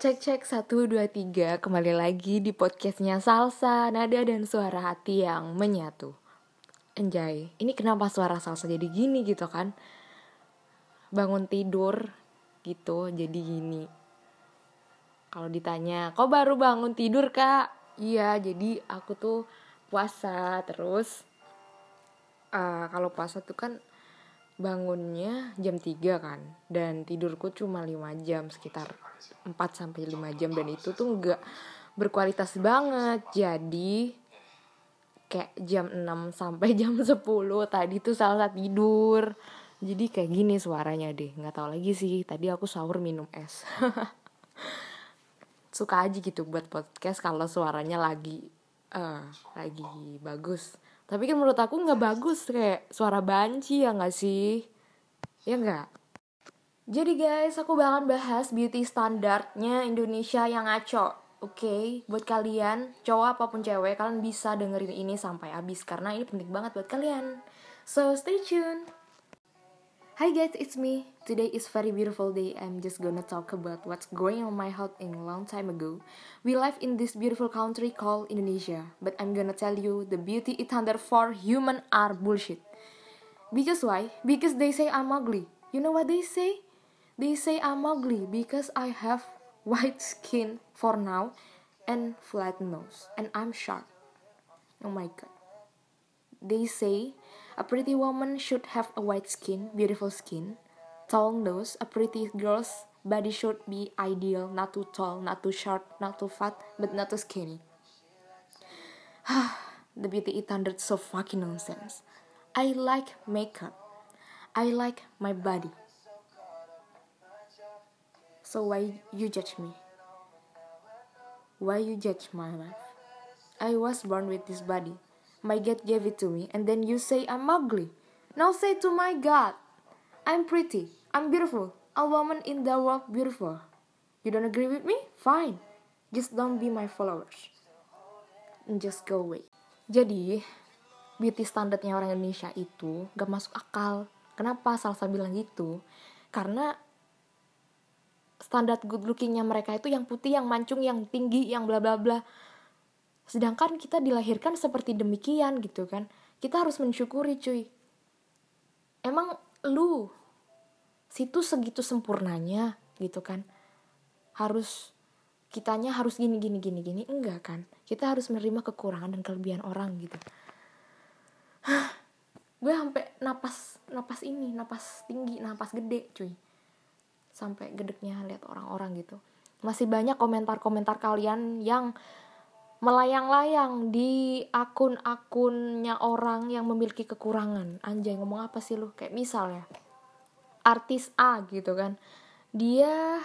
Cek cek satu dua tiga. Kembali lagi di podcastnya Salsa Nada dan suara hati yang menyatu. Enjay Ini kenapa suara Salsa jadi gini gitu kan? Bangun tidur gitu jadi gini. Kalau ditanya kok baru bangun tidur kak? Iya jadi aku tuh puasa terus. Uh, Kalau puasa tuh kan bangunnya jam 3 kan dan tidurku cuma 5 jam sekitar 4 sampai 5 jam dan itu tuh enggak berkualitas banget. Jadi kayak jam 6 sampai jam 10 tadi tuh salah tidur. Jadi kayak gini suaranya deh. nggak tahu lagi sih. Tadi aku sahur minum es. Suka aja gitu buat podcast kalau suaranya lagi uh, lagi bagus tapi kan menurut aku nggak bagus kayak suara banci ya nggak sih ya nggak jadi guys aku bakal bahas beauty standarnya Indonesia yang ngaco Oke, okay, buat kalian, cowok apa pun cewek, kalian bisa dengerin ini sampai habis karena ini penting banget buat kalian. So, stay tune. Hi guys, it's me. Today is very beautiful day. I'm just gonna talk about what's going on my heart in a long time ago. We live in this beautiful country called Indonesia, but I'm gonna tell you the beauty it under for human are bullshit. Because why? Because they say I'm ugly. You know what they say? They say I'm ugly because I have white skin for now and flat nose and I'm short. Oh my god. They say a pretty woman should have a white skin, beautiful skin, tall nose. A pretty girl's body should be ideal, not too tall, not too short, not too fat, but not too skinny. the beauty standard so fucking nonsense. I like makeup. I like my body. So why you judge me? Why you judge my life? I was born with this body. My God gave it to me, and then you say I'm ugly. Now say to my God, I'm pretty, I'm beautiful, a woman in the world beautiful. You don't agree with me? Fine. Just don't be my followers. And just go away. Jadi, beauty standarnya orang Indonesia itu gak masuk akal. Kenapa Salsa bilang gitu? Karena standar good lookingnya mereka itu yang putih, yang mancung, yang tinggi, yang bla bla bla sedangkan kita dilahirkan seperti demikian gitu kan kita harus mensyukuri cuy emang lu situ segitu sempurnanya gitu kan. Harus kitanya harus gini gini gini gini. Enggak kan. Kita harus menerima kekurangan dan kelebihan orang gitu. Gue sampai napas napas ini napas tinggi napas gede cuy. Sampai gedeknya lihat orang-orang gitu. Masih banyak komentar-komentar kalian yang melayang-layang di akun-akunnya orang yang memiliki kekurangan. Anjay ngomong apa sih lu? Kayak misal ya, artis A gitu kan. Dia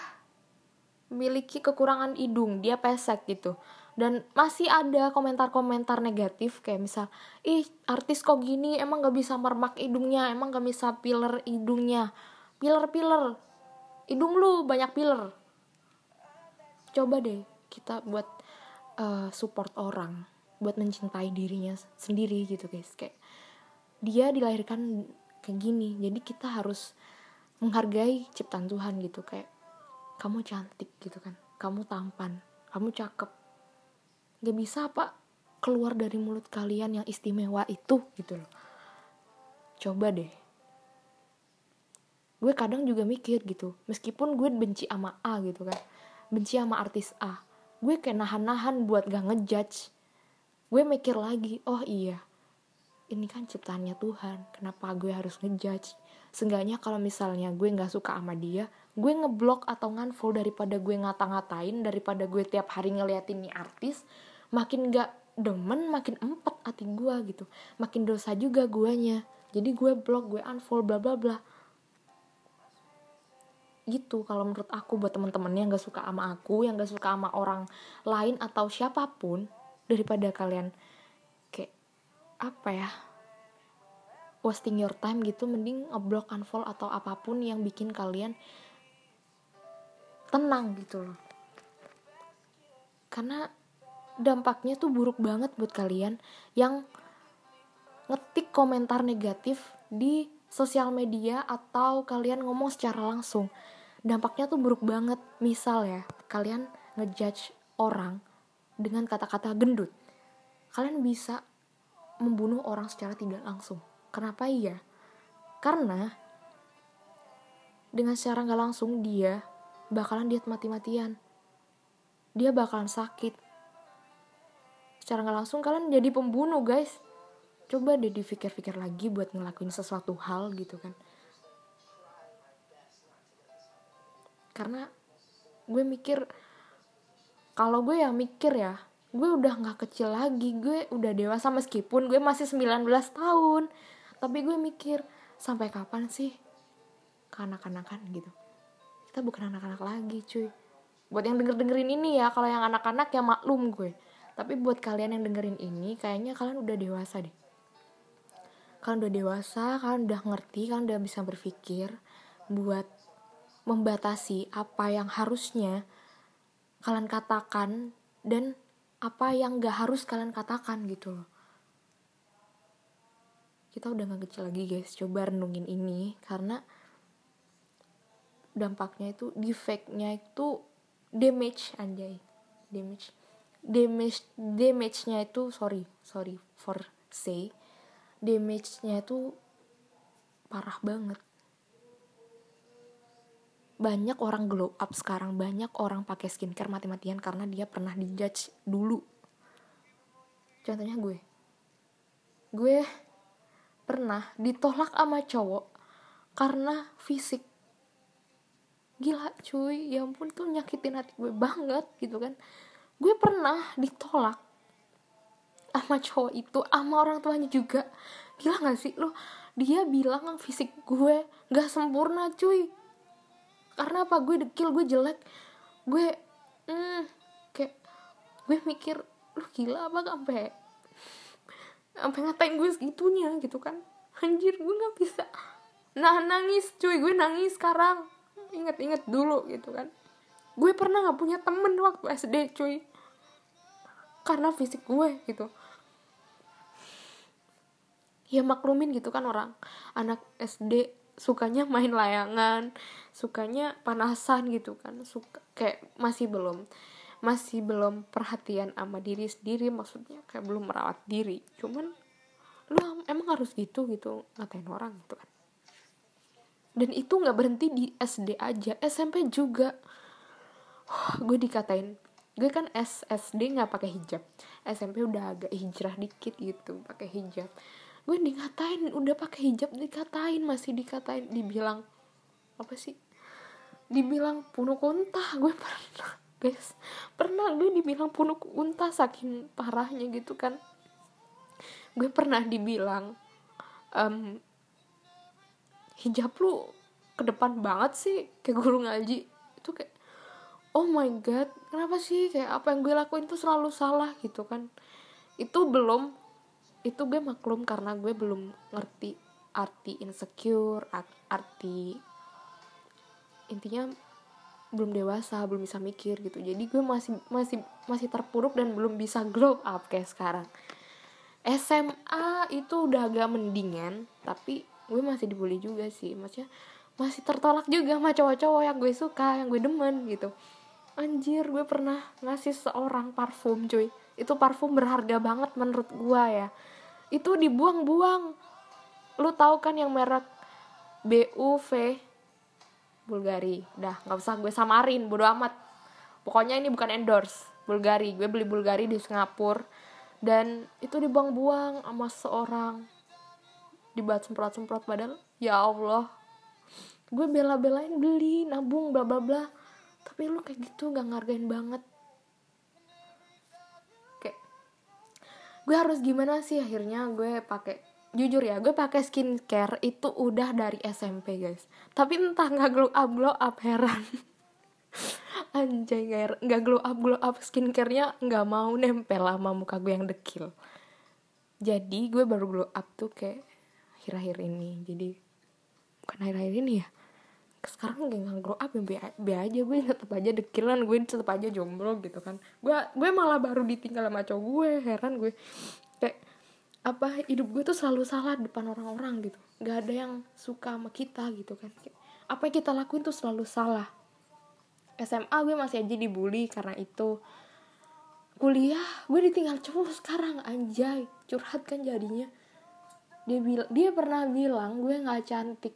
memiliki kekurangan hidung, dia pesek gitu. Dan masih ada komentar-komentar negatif kayak misal, ih artis kok gini, emang gak bisa mermak hidungnya, emang gak bisa piler hidungnya. Piler-piler, hidung lu banyak piler. Coba deh kita buat uh, support orang buat mencintai dirinya sendiri gitu guys kayak dia dilahirkan kayak gini jadi kita harus menghargai ciptaan Tuhan gitu kayak kamu cantik gitu kan. Kamu tampan kamu cakep. Gak bisa apa keluar dari mulut kalian yang istimewa itu gitu loh. Coba deh. Gue kadang juga mikir gitu meskipun gue benci sama A gitu kan benci sama artis A gue kayak nahan-nahan buat gak ngejudge. Gue mikir lagi oh iya ini kan ciptaannya Tuhan kenapa gue harus ngejudge seenggaknya kalau misalnya gue nggak suka sama dia gue ngeblok atau nganfollow daripada gue ngata-ngatain daripada gue tiap hari ngeliatin nih artis makin gak demen makin empat hati gue gitu. Makin dosa juga guanya. Jadi gue blok gue unfollow bla bla bla. Gitu kalau menurut aku buat temen-temen yang gak suka sama aku yang gak suka sama orang lain atau siapa pun daripada kalian kayak apa ya wasting your time gitu mending ngeblok unfollow atau apa pun yang bikin kalian tenang gitu loh. Karena dampaknya tuh buruk banget buat kalian yang ngetik komentar negatif di sosial media atau kalian ngomong secara langsung. Dampaknya tuh buruk banget. Misal ya kalian ngejudge orang dengan kata-kata gendut. Kalian bisa membunuh orang secara tidak langsung kenapa iya? Karena dengan secara nggak langsung dia bakalan diet mati-matian. Dia bakalan sakit. Secara nggak langsung kalian jadi pembunuh guys. Coba deh dipikir-pikir lagi buat ngelakuin sesuatu hal gitu kan. Karena gue mikir kalau gue yang mikir ya gue udah nggak kecil lagi gue udah dewasa meskipun gue masih 19 tahun tapi gue mikir sampai kapan sih kanak-kanakan gitu? Kita bukan anak-anak lagi cuy. Buat yang denger dengerin ini ya kalau yang anak-anak ya maklum gue. Tapi buat kalian yang dengerin ini kayaknya kalian udah dewasa deh. Kalian udah dewasa kalian udah ngerti kalian udah bisa berpikir buat membatasi apa yang harusnya kalian katakan dan apa yang gak harus kalian katakan gitu loh kita udah gak kecil lagi guys. Coba renungin ini karena dampaknya itu defectnya itu damage anjay. Damage. Damage damage-nya itu sorry sorry for say damage-nya itu parah banget. Banyak orang glow up sekarang banyak orang pakai skincare mati-matian karena dia pernah dijudge dulu. Contohnya gue. Gue pernah ditolak sama cowok karena fisik. Gila cuy. Ya ampun tuh nyakitin hati gue banget gitu kan. Gue pernah ditolak sama cowok itu sama orang tuanya juga. Gila gak sih? Lo dia bilang fisik gue gak sempurna cuy. Karena apa? Gue dekil gue jelek. Gue hmm, kayak gue mikir lu gila apa sampai sampai ngatain gue segitunya gitu kan. Anjir gue nggak bisa. Nah nangis cuy. Gue nangis sekarang. Inget-inget dulu gitu kan. Gue pernah nggak punya temen waktu SD cuy. Karena fisik gue gitu. Ya maklumin gitu kan orang. Anak SD sukanya main layangan sukanya panasan gitu kan. Suka kayak masih belum masih belum perhatian sama diri sendiri maksudnya kayak belum merawat diri. Cuman lu emang harus gitu gitu ngatain orang gitu kan. Dan itu nggak berhenti di SD aja SMP juga. Gue dikatain gue kan SSD nggak pakai hijab. SMP udah agak hijrah dikit gitu pakai hijab. Gue dikatain udah pakai hijab dikatain masih dikatain. Dibilang apa sih? Dibilang punuk unta gue pernah guys. Pernah gue dibilang punuk unta saking parahnya gitu kan? Gue pernah dibilang um, hijab lu ke depan banget sih kayak guru ngaji. Itu kayak oh my god kenapa sih? Kayak apa yang gue lakuin tuh selalu salah gitu kan? Itu belum itu gue maklum karena gue belum ngerti arti insecure arti intinya belum dewasa belum bisa mikir gitu. Jadi gue masih masih masih terpuruk dan belum bisa grow up kayak sekarang. SMA itu udah agak mendingan tapi gue masih dibully juga sih. Maksudnya masih tertolak juga sama cowok-cowok yang gue suka yang gue demen gitu. Anjir gue pernah ngasih seorang parfum cuy. Itu parfum berharga banget menurut gue ya. Itu dibuang-buang. Lu tahu kan yang merek BUV Bulgari. Dah nggak usah gue samarin bodo amat. Pokoknya ini bukan endorse Bulgari. Gue beli Bulgari di Singapura. Dan itu dibuang-buang sama seorang. Dibuat semprot-semprot padahal ya Allah. Gue bela-belain beli nabung bla bla bla. Tapi lu kayak gitu gak ngargain banget. Gue harus gimana sih? Akhirnya gue pakai jujur ya gue pakai skincare itu udah dari SMP guys. Tapi entah nggak glow up glow up heran. Anjay nggak glow up glow up skincarenya nggak mau nempel sama muka gue yang dekil. Jadi gue baru glow up tuh kayak akhir-akhir ini. Jadi bukan akhir-akhir ini ya. Sekarang gak nggak grow up ya be, be aja. Gue tetap aja dekilan gue tetap aja jomblo gitu kan. Gue gue malah baru ditinggal sama cowok gue heran gue apa hidup gue tuh selalu salah depan orang-orang gitu. Nggak ada yang suka sama kita gitu kan. Apa yang kita lakuin tuh selalu salah. SMA gue masih aja dibully karena itu. Kuliah gue ditinggal cowok sekarang anjay. Curhat kan jadinya. Dia bilang dia pernah bilang gue nggak cantik.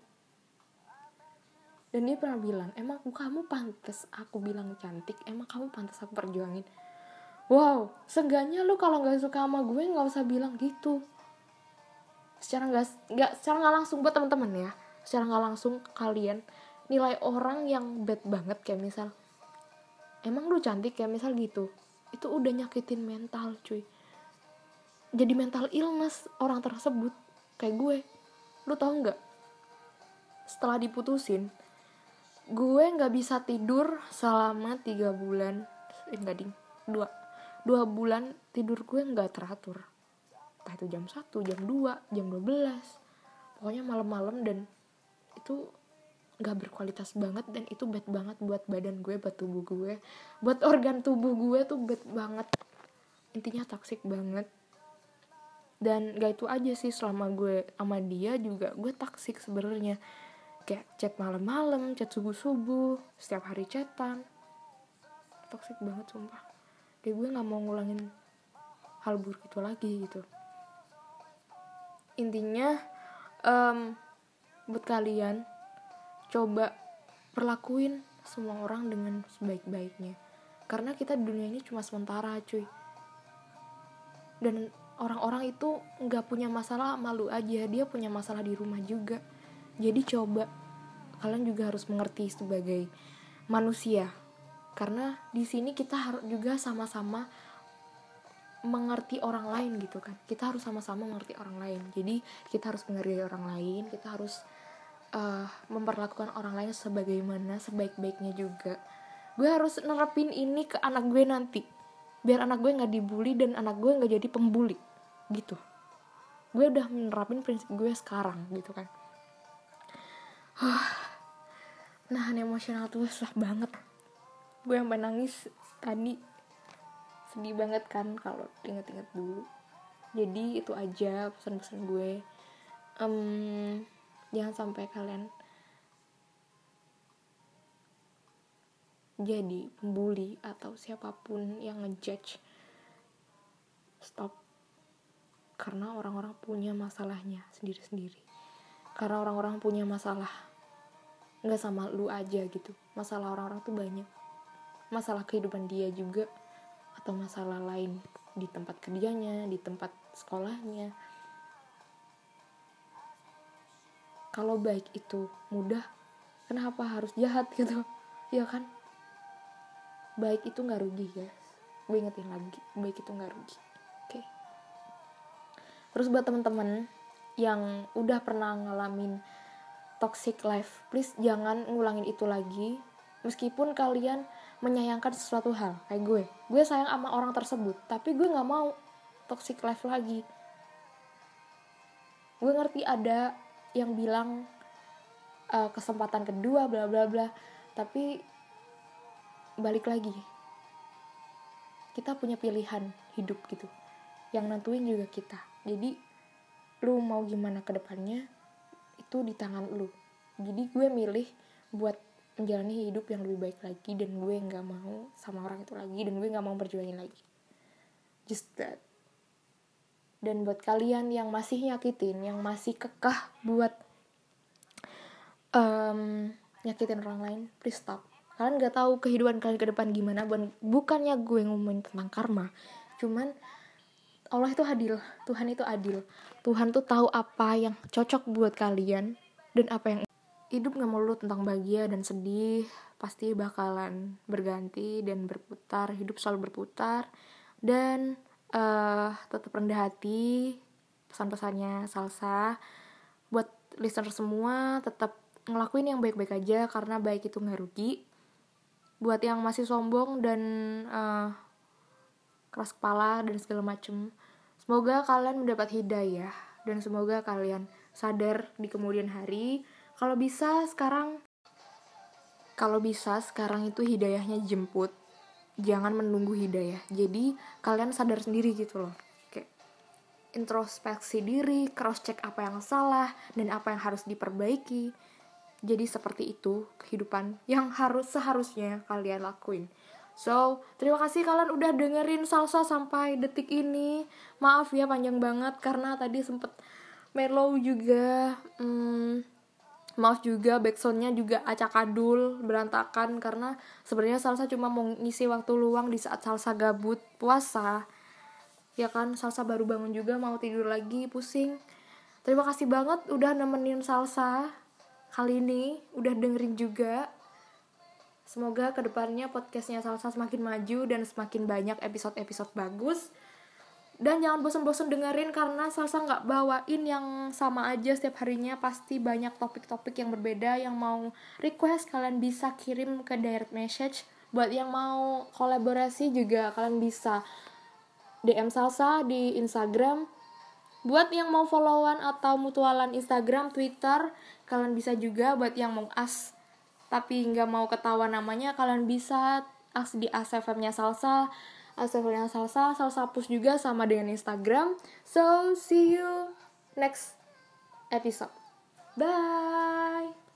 Dan dia pernah bilang emang kamu pantas aku bilang cantik? Emang kamu pantas aku perjuangin wow seenggaknya lu kalau nggak suka sama gue nggak usah bilang gitu. Secara nggak nggak secara nggak langsung buat teman-teman ya. Secara nggak langsung kalian nilai orang yang bad banget kayak misal emang lu cantik kayak misal gitu. Itu udah nyakitin mental cuy. Jadi mental illness orang tersebut kayak gue. Lu tau nggak? Setelah diputusin gue nggak bisa tidur selama tiga bulan. Eh, enggak ding. Dua dua bulan tidur gue nggak teratur. Entah itu jam satu jam 2 jam 12 pokoknya malam-malam dan itu nggak berkualitas banget dan itu bad banget buat badan gue buat tubuh gue. Buat organ tubuh gue tuh bad banget. Intinya toxic banget. Dan gak itu aja sih selama gue sama dia juga gue toxic sebenarnya. Kayak chat malam-malam chat subuh-subuh setiap hari chatan. Toxic banget sumpah kayak gue nggak mau ngulangin hal buruk itu lagi gitu. Intinya um, buat kalian coba perlakuin semua orang dengan sebaik-baiknya. Karena kita di dunia ini cuma sementara cuy. Dan orang-orang itu nggak punya masalah malu aja. Dia punya masalah di rumah juga. Jadi coba kalian juga harus mengerti sebagai manusia karena di sini kita harus juga sama-sama mengerti orang lain gitu kan. Kita harus sama-sama mengerti orang lain. Jadi kita harus menghargai orang lain kita harus uh, memperlakukan orang lain sebagaimana sebaik-baiknya juga. Gue harus nerapin ini ke anak gue nanti. Biar anak gue nggak dibully dan anak gue nggak jadi pembuli gitu. Gue udah menerapin prinsip gue sekarang gitu kan. Nahan emosional tuh susah banget gue yang nangis tadi. Sedih banget kan kalau inget-inget dulu. Jadi itu aja pesan-pesan gue. Um, jangan sampai kalian jadi pembuli atau siapa pun yang ngejudge. Stop. Karena orang-orang punya masalahnya sendiri-sendiri. Karena orang-orang punya masalah. Nggak sama lu aja gitu. Masalah orang-orang tuh banyak masalah kehidupan dia juga atau masalah lain di tempat kerjanya di tempat sekolahnya. Kalau baik itu mudah kenapa harus jahat gitu? Ya kan? Baik itu nggak rugi guys. Gue ingetin lagi baik itu nggak rugi. Oke. Okay. terus buat teman-teman yang udah pernah ngalamin toxic life please jangan ngulangin itu lagi. Meskipun kalian menyayangkan sesuatu hal. Kayak gue. Gue sayang sama orang tersebut tapi gue nggak mau toxic life lagi. Gue ngerti ada yang bilang uh, kesempatan kedua bla bla bla. Tapi balik lagi. Kita punya pilihan hidup gitu. Yang nentuin juga kita. Jadi lu mau gimana ke depannya itu di tangan lu. Jadi gue milih buat menjalani hidup yang lebih baik lagi dan gue nggak mau sama orang itu lagi dan gue nggak mau berjuangin lagi. Just that. Dan buat kalian yang masih nyakitin yang masih kekeh buat um, nyakitin orang lain please stop. Kalian nggak tahu kehidupan kalian ke depan gimana bukannya gue ngomongin tentang karma. Cuman Allah itu adil Tuhan itu adil. Tuhan tuh tahu apa yang cocok buat kalian dan apa yang hidup nggak melulu tentang bahagia dan sedih pasti bakalan berganti dan berputar hidup selalu berputar. Dan uh, tetap rendah hati pesan-pesannya salsa. Buat listener semua tetap ngelakuin yang baik-baik aja karena baik itu nggak rugi. Buat yang masih sombong dan uh, keras kepala dan segala macem semoga kalian mendapat hidayah dan semoga kalian sadar di kemudian hari kalau bisa sekarang kalau bisa sekarang itu hidayahnya jemput. Jangan menunggu hidayah. Jadi kalian sadar sendiri gitu loh. Kayak introspeksi diri cross check apa yang salah dan apa yang harus diperbaiki. Jadi seperti itu kehidupan yang harus seharusnya kalian lakuin. So, terima kasih kalian udah dengerin salsa sampai detik ini. Maaf ya panjang banget karena tadi sempet mellow juga. Hmm, maaf juga backsoundnya juga acak adul berantakan karena sebenarnya salsa cuma mau ngisi waktu luang di saat salsa gabut puasa. Ya kan, salsa baru bangun juga mau tidur lagi pusing. Terima kasih banget udah nemenin salsa kali ini, udah dengerin juga. Semoga ke depannya podcastnya Salsa semakin maju dan semakin banyak episode-episode bagus. Dan jangan bosan-bosan dengerin karena Salsa nggak bawain yang sama aja setiap harinya. Pasti banyak topik-topik yang berbeda yang mau request kalian bisa kirim ke direct message. Buat yang mau kolaborasi juga kalian bisa DM Salsa di Instagram. Buat yang mau followan atau mutualan Instagram, Twitter, kalian bisa juga buat yang mau as tapi nggak mau ketawa namanya kalian bisa as di ASFM-nya Salsa ASFM-nya Salsa Salsa push juga sama dengan Instagram. So see you next episode. Bye